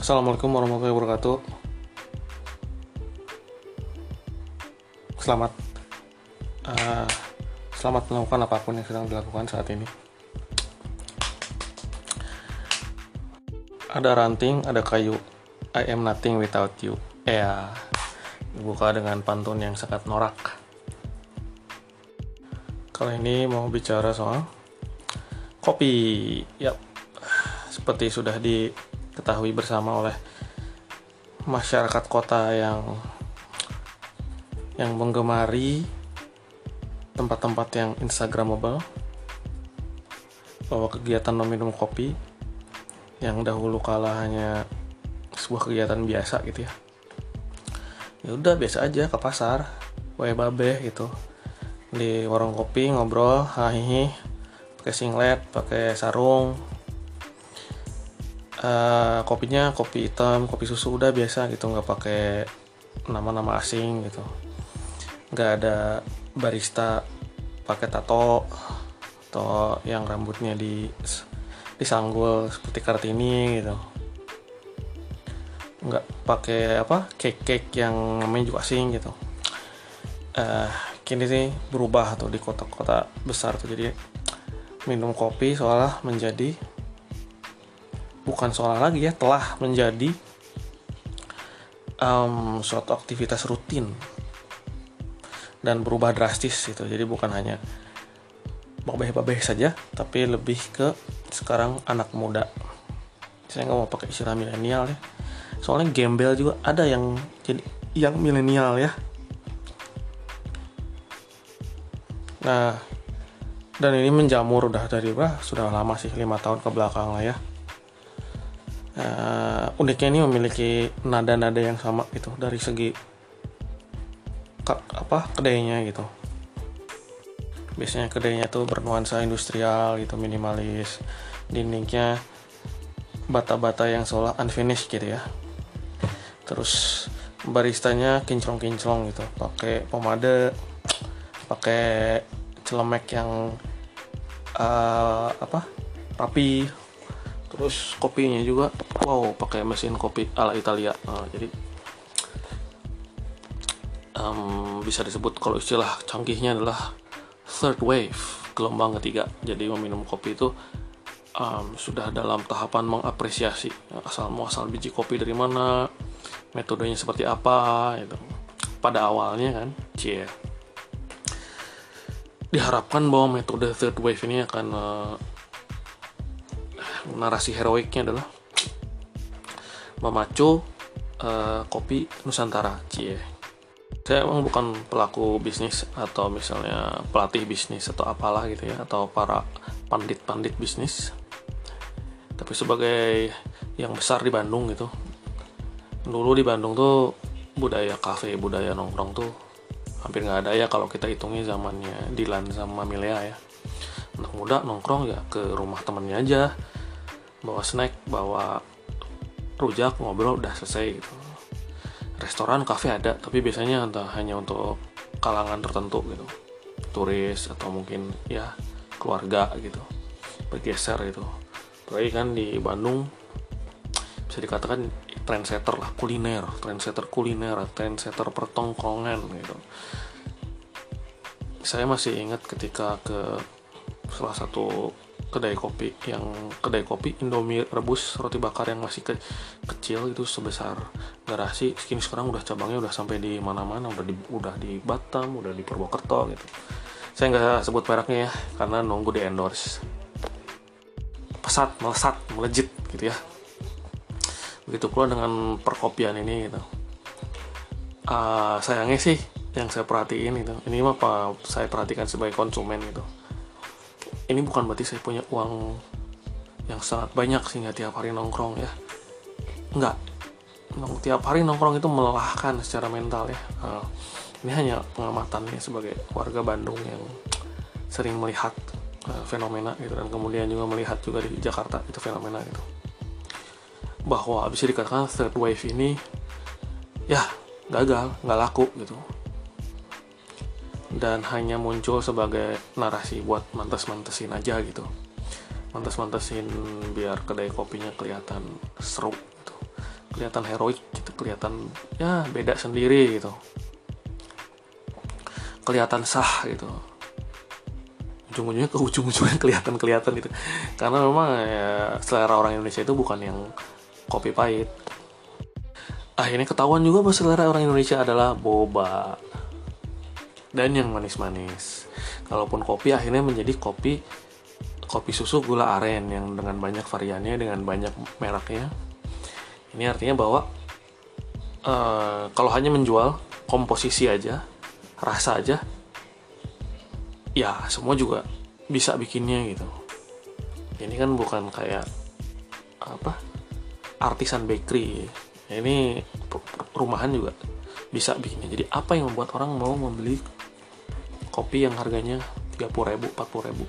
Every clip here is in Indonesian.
Assalamualaikum warahmatullahi wabarakatuh. Selamat uh, selamat melakukan apa pun yang sedang dilakukan saat ini. Ada ranting, ada kayu. I am nothing without you. Ya, dibuka dengan pantun yang sangat norak. Kali ini mau bicara soal kopi. Yap, seperti sudah diketahui bersama oleh masyarakat kota yang yang menggemari tempat-tempat yang instagramable bahwa kegiatan meminum kopi yang dahulu kala hanya sebuah kegiatan biasa gitu ya. Ya udah biasa aja ke pasar wae babe gitu. Di warung kopi ngobrol hahihi pakai singlet pakai sarung uh, kopinya kopi hitam kopi susu udah biasa gitu nggak pakai nama-nama asing gitu. Nggak ada barista pakai tato atau yang rambutnya di disanggul seperti kartini gitu. Nggak pakai apa cake cake yang namanya juga asing gitu. Uh, kini sih berubah tuh di kota-kota besar tuh. Jadi minum kopi seolah menjadi bukan seolah lagi ya telah menjadi um, suatu aktivitas rutin dan berubah drastis gitu. Jadi bukan hanya babeh-babeh saja tapi lebih ke sekarang anak muda. Saya nggak mau pakai istilah milenial ya. Soalnya gembel juga ada yang jadi yang milenial ya. Nah dan ini menjamur udah dari wah sudah lama sih lima tahun ke belakang lah ya uh, uniknya ini memiliki nada-nada yang sama gitu dari segi ke, apa kedainya gitu. Biasanya kedainya tuh bernuansa industrial gitu minimalis. Dindingnya bata-bata yang seolah unfinished gitu ya. Terus baristanya kinclong-kinclong gitu pakai pomade pakai celemek yang uh, apa rapi terus kopinya juga wow pakai mesin kopi ala Italia. Uh, jadi um, bisa disebut kalau istilah canggihnya adalah third wave gelombang ketiga. Jadi meminum kopi itu um, sudah dalam tahapan mengapresiasi asal muasal biji kopi dari mana metodenya seperti apa itu pada awalnya kan cie. Diharapkan bahwa metode third wave ini akan uh, narasi heroiknya adalah memacu uh, kopi Nusantara cie. Saya emang bukan pelaku bisnis atau misalnya pelatih bisnis atau apalah gitu ya atau para pandit-pandit bisnis. Tapi sebagai yang besar di Bandung gitu dulu di Bandung tuh budaya kafe budaya nongkrong tuh hampir nggak ada ya kalau kita hitungnya zamannya Dilan sama Milea ya. Anak muda nongkrong ya ke rumah temennya aja bawa snack bawa rujak ngobrol udah selesai gitu. Restoran kafe ada tapi biasanya hanya untuk kalangan tertentu gitu. Turis atau mungkin ya keluarga gitu. Bergeser gitu. Apalagi kan di Bandung bisa dikatakan trendsetter lah kuliner. Trendsetter kuliner trendsetter pertongkrongan gitu. Saya masih ingat ketika ke salah satu kedai kopi yang kedai kopi Indomie rebus roti bakar yang masih ke, kecil itu sebesar garasi kini sekarang udah cabangnya udah sampai di mana-mana udah di udah di Batam udah di Purwokerto gitu. Saya nggak sebut mereknya ya karena nunggu di endorse. Pesat melesat melejit gitu ya. Begitu pula dengan perkopian ini gitu. Uh, sayangnya sih yang saya perhatiin itu ini apa saya perhatikan sebagai konsumen gitu ini bukan berarti saya punya uang yang sangat banyak sehingga tiap hari nongkrong ya. Enggak Nong, tiap hari nongkrong itu melelahkan secara mental ya. Uh, ini hanya pengamatannya sebagai warga Bandung yang sering melihat uh, fenomena gitu dan kemudian juga melihat juga di Jakarta itu fenomena gitu. Bahwa bisa dikatakan third wave ini ya gagal nggak laku gitu dan hanya muncul sebagai narasi buat mantes-mantesin aja gitu. Mantes-mantesin biar kedai kopinya kelihatan seru gitu. Kelihatan heroik gitu kelihatan ya beda sendiri gitu. Kelihatan sah gitu. Ujung-ujungnya ke ujung-ujungnya kelihatan-kelihatan gitu. Karena memang ya, selera orang Indonesia itu bukan yang kopi pahit. Akhirnya ketahuan juga bahwa selera orang Indonesia adalah boba dan yang manis-manis. Kalaupun kopi akhirnya menjadi kopi kopi susu gula aren yang dengan banyak variannya dengan banyak mereknya ini artinya bahwa uh, kalau hanya menjual komposisi aja rasa aja ya semua juga bisa bikinnya gitu. Ini kan bukan kayak apa artisan bakery. Ini rumahan juga bisa bikinnya. Jadi apa yang membuat orang mau membeli kopi yang harganya 30 ribu 40 ribu.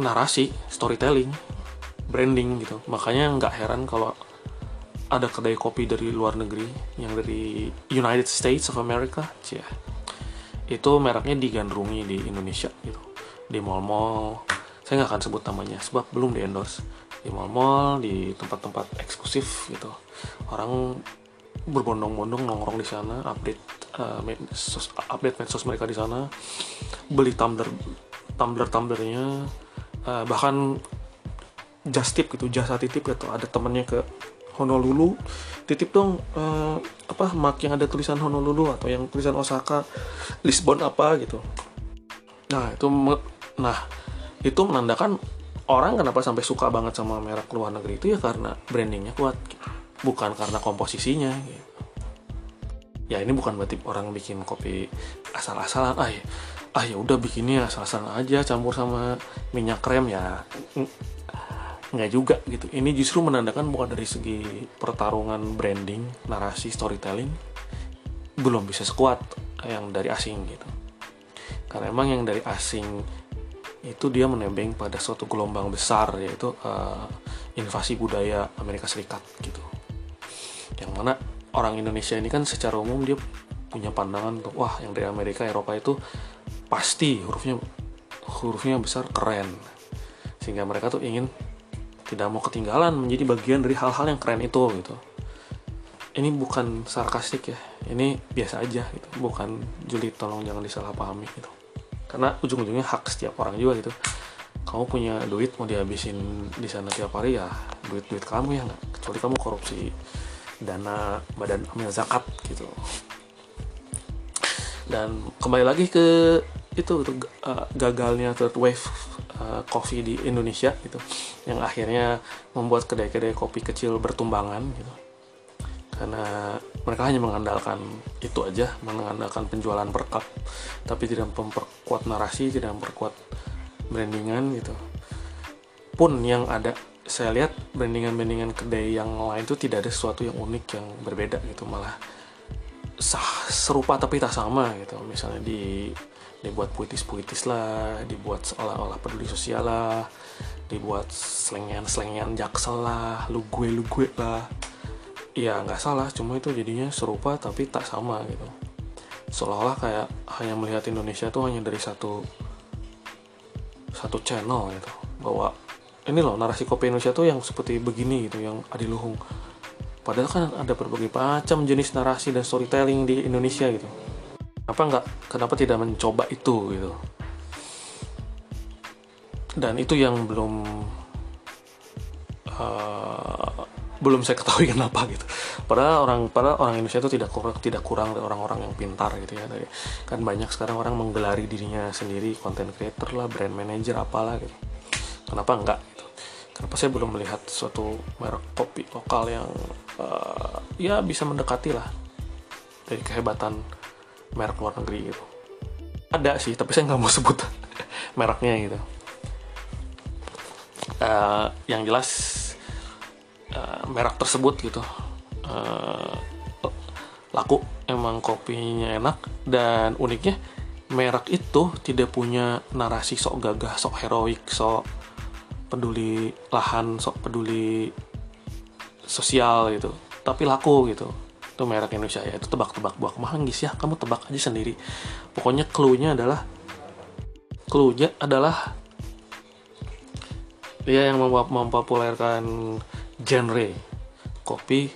Narasi storytelling branding gitu. Makanya nggak heran kalau ada kedai kopi dari luar negeri yang dari United States of America cia itu mereknya digandrungi di Indonesia gitu. Di mall-mall. Saya nggak akan sebut namanya sebab belum di endorse. Di mall-mall di tempat-tempat eksklusif gitu. Orang berbondong-bondong nongkrong di sana update uh, update medsos mereka di sana. Beli tumbler tumbler tumblernya. Uh, bahkan just tip gitu jasa titip gitu. Ada temennya ke Honolulu. Titip dong uh, apa mak yang ada tulisan Honolulu atau yang tulisan Osaka. Lisbon apa gitu. Nah itu nah itu menandakan orang kenapa sampai suka banget sama merek luar negeri itu ya karena brandingnya kuat. Bukan karena komposisinya gitu. Ya ini bukan berarti orang bikin kopi asal-asalan. Ah ya, ah ya udah bikinnya asal-asalan aja campur sama minyak krem ya. Nggak juga gitu. Ini justru menandakan bukan dari segi pertarungan branding narasi storytelling belum bisa sekuat yang dari asing gitu. Karena emang yang dari asing itu dia menembeng pada suatu gelombang besar yaitu uh, invasi budaya Amerika Serikat gitu. Yang mana orang Indonesia ini kan secara umum dia punya pandangan untuk wah yang dari Amerika Eropa itu pasti hurufnya hurufnya besar keren. Sehingga mereka tuh ingin tidak mau ketinggalan menjadi bagian dari hal-hal yang keren itu gitu. Ini bukan sarkastik ya ini biasa aja gitu. Bukan julid tolong jangan disalahpahami gitu. Karena ujung-ujungnya hak setiap orang juga gitu. Kamu punya duit mau dihabisin di sana tiap hari ya duit duit kamu ya nggak. Kecuali kamu korupsi dana badan amil zakat gitu. Dan kembali lagi ke itu, uh, gagalnya third wave uh, coffee di Indonesia gitu yang akhirnya membuat kedai-kedai kopi kecil bertumbangan gitu. Karena mereka hanya mengandalkan itu aja mengandalkan penjualan per cup tapi tidak memperkuat narasi tidak memperkuat brandingan gitu. Pun yang ada saya lihat brandingan-brandingan kedai yang lain itu tidak ada sesuatu yang unik yang berbeda gitu malah sah serupa tapi tak sama gitu. Misalnya di dibuat puitis-puitis lah dibuat seolah-olah peduli sosial lah dibuat selengean-selengean jaksel lah lu gue lu gue lah. Ya nggak salah cuma itu jadinya serupa tapi tak sama gitu. Seolah-olah kayak hanya melihat Indonesia tuh hanya dari satu satu channel gitu bahwa ini loh narasi kopi Indonesia tuh yang seperti begini gitu yang adiluhung padahal kan ada berbagai macam jenis narasi dan storytelling di Indonesia gitu. Kenapa nggak kenapa tidak mencoba itu gitu? Dan itu yang belum uh, belum saya ketahui kenapa gitu. Padahal orang pada orang Indonesia itu tidak kurang tidak kurang orang-orang yang pintar gitu ya. Kan banyak sekarang orang menggelari dirinya sendiri content creator lah brand manager apalah gitu. Kenapa enggak kenapa saya belum melihat suatu merek kopi lokal yang uh, ya bisa mendekati lah dari kehebatan merek luar negeri gitu. Ada sih tapi saya nggak mau sebut mereknya gitu. Uh, yang jelas uh, merek tersebut gitu uh, laku emang kopinya enak dan uniknya merek itu tidak punya narasi sok gagah sok heroik sok peduli lahan sok peduli sosial gitu. Tapi laku gitu. Itu merek Indonesia ya. Itu tebak-tebak buah manggis ya. Kamu tebak aja sendiri. Pokoknya clue-nya adalah clue-nya adalah dia yang mempopulerkan genre kopi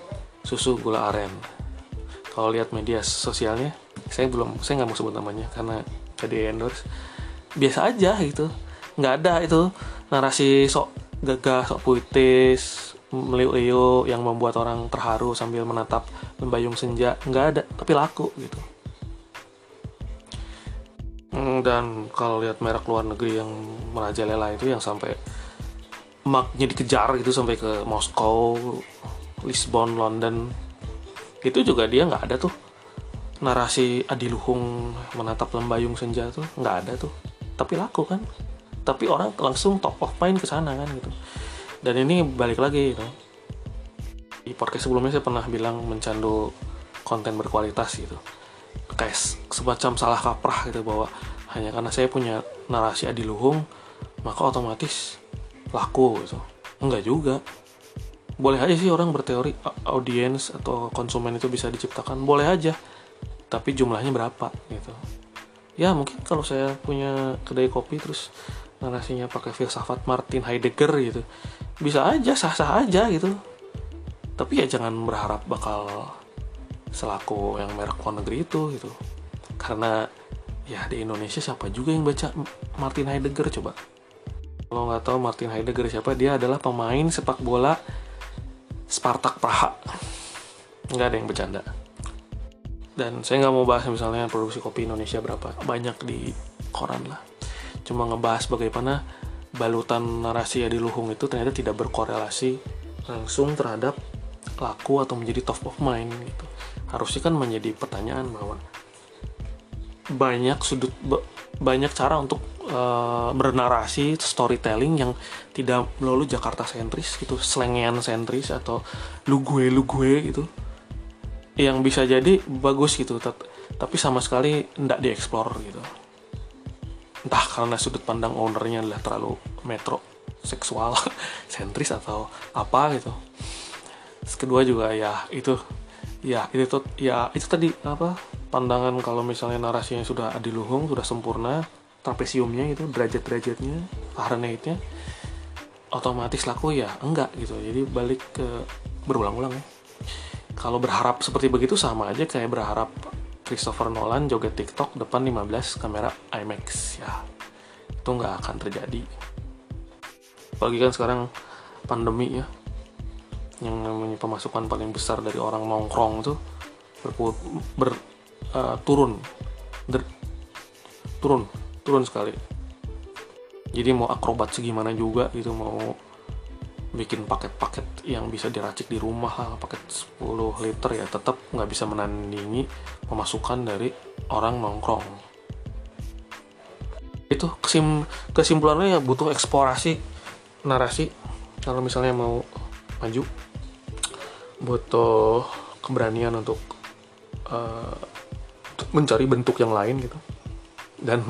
susu gula aren. Kalau lihat media sosialnya saya belum saya nggak mau sebut namanya karena jadi endorse. Biasa aja gitu. Nggak ada itu narasi sok gagah sok puitis meliu yang membuat orang terharu sambil menatap membayung senja nggak ada tapi laku gitu. Hmm, dan kalau lihat merek luar negeri yang merajalela itu yang sampai maknya dikejar gitu sampai ke Moskow, Lisbon, London itu juga dia nggak ada tuh. Narasi adiluhung menatap lembayung senja tuh nggak ada tuh. Tapi laku kan tapi orang langsung top of mind ke sana kan gitu. Dan ini balik lagi gitu. Di podcast sebelumnya saya pernah bilang mencandu konten berkualitas gitu. Kayak semacam salah kaprah gitu bahwa hanya karena saya punya narasi adiluhung maka otomatis laku gitu. Enggak juga. Boleh aja sih orang berteori audiens atau konsumen itu bisa diciptakan. Boleh aja. Tapi jumlahnya berapa gitu. Ya mungkin kalau saya punya kedai kopi terus narasinya pakai filsafat Martin Heidegger gitu. Bisa aja sah-sah aja gitu. Tapi ya jangan berharap bakal selaku yang merek luar negeri itu gitu. Karena ya di Indonesia siapa juga yang baca Martin Heidegger coba. Kalau nggak tahu Martin Heidegger siapa dia adalah pemain sepak bola Spartak Praha. Nggak ada yang bercanda. Dan saya nggak mau bahas misalnya produksi kopi Indonesia berapa banyak di koran lah cuma ngebahas bagaimana balutan narasi di Luhung itu ternyata tidak berkorelasi langsung terhadap laku atau menjadi top of mind gitu. Harusnya kan menjadi pertanyaan bahwa banyak sudut banyak cara untuk uh, bernarasi storytelling yang tidak melulu Jakarta sentris gitu, slengian sentris atau lu gue lu gue gitu. Yang bisa jadi bagus gitu, tapi sama sekali tidak dieksplor gitu entah karena sudut pandang ownernya adalah terlalu metro seksual sentris atau apa gitu. Terus kedua juga ya itu ya itu tuh ya itu tadi apa pandangan kalau misalnya narasinya sudah adiluhung sudah sempurna trapesiumnya itu derajat-derajatnya Fahrenheitnya otomatis laku ya enggak gitu. Jadi balik ke berulang-ulang ya. Kalau berharap seperti begitu sama aja kayak berharap Christopher Nolan joget TikTok depan 15 kamera IMAX ya itu nggak akan terjadi. Apalagi kan sekarang pandemi ya yang namanya pemasukan paling besar dari orang nongkrong tuh ber, ber uh, turun. Der, turun turun sekali. Jadi mau akrobat segimana juga gitu mau bikin paket-paket yang bisa diracik di rumah lah paket 10 liter ya tetap nggak bisa menandingi pemasukan dari orang nongkrong. Itu kesim kesimpulannya ya butuh eksplorasi narasi. Kalau misalnya mau maju butuh keberanian untuk uh, mencari bentuk yang lain gitu. Dan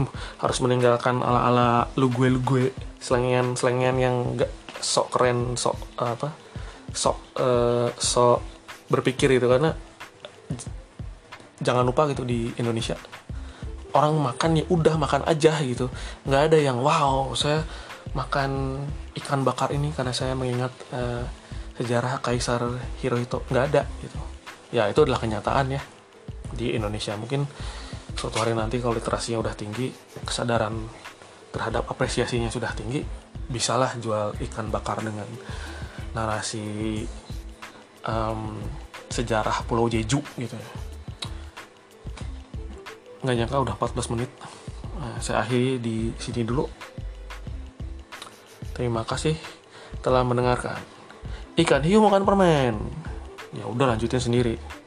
harus meninggalkan ala-ala lu gue lu gue selengian selengian yang gak sok keren sok apa sok uh, sok berpikir gitu. Karena jangan lupa gitu di Indonesia orang makan ya udah makan aja gitu. Nggak ada yang wow saya makan ikan bakar ini karena saya mengingat uh, sejarah Kaisar Hirohito. Nggak ada gitu. Ya itu adalah kenyataan ya di Indonesia. Mungkin suatu hari nanti kalau literasinya udah tinggi kesadaran terhadap apresiasinya sudah tinggi bisalah jual ikan bakar dengan narasi um, sejarah Pulau Jeju gitu ya. Nggak nyangka udah 14 menit. Nah, saya akhiri di sini dulu. Terima kasih telah mendengarkan. Ikan hiu makan permen. Ya udah lanjutin sendiri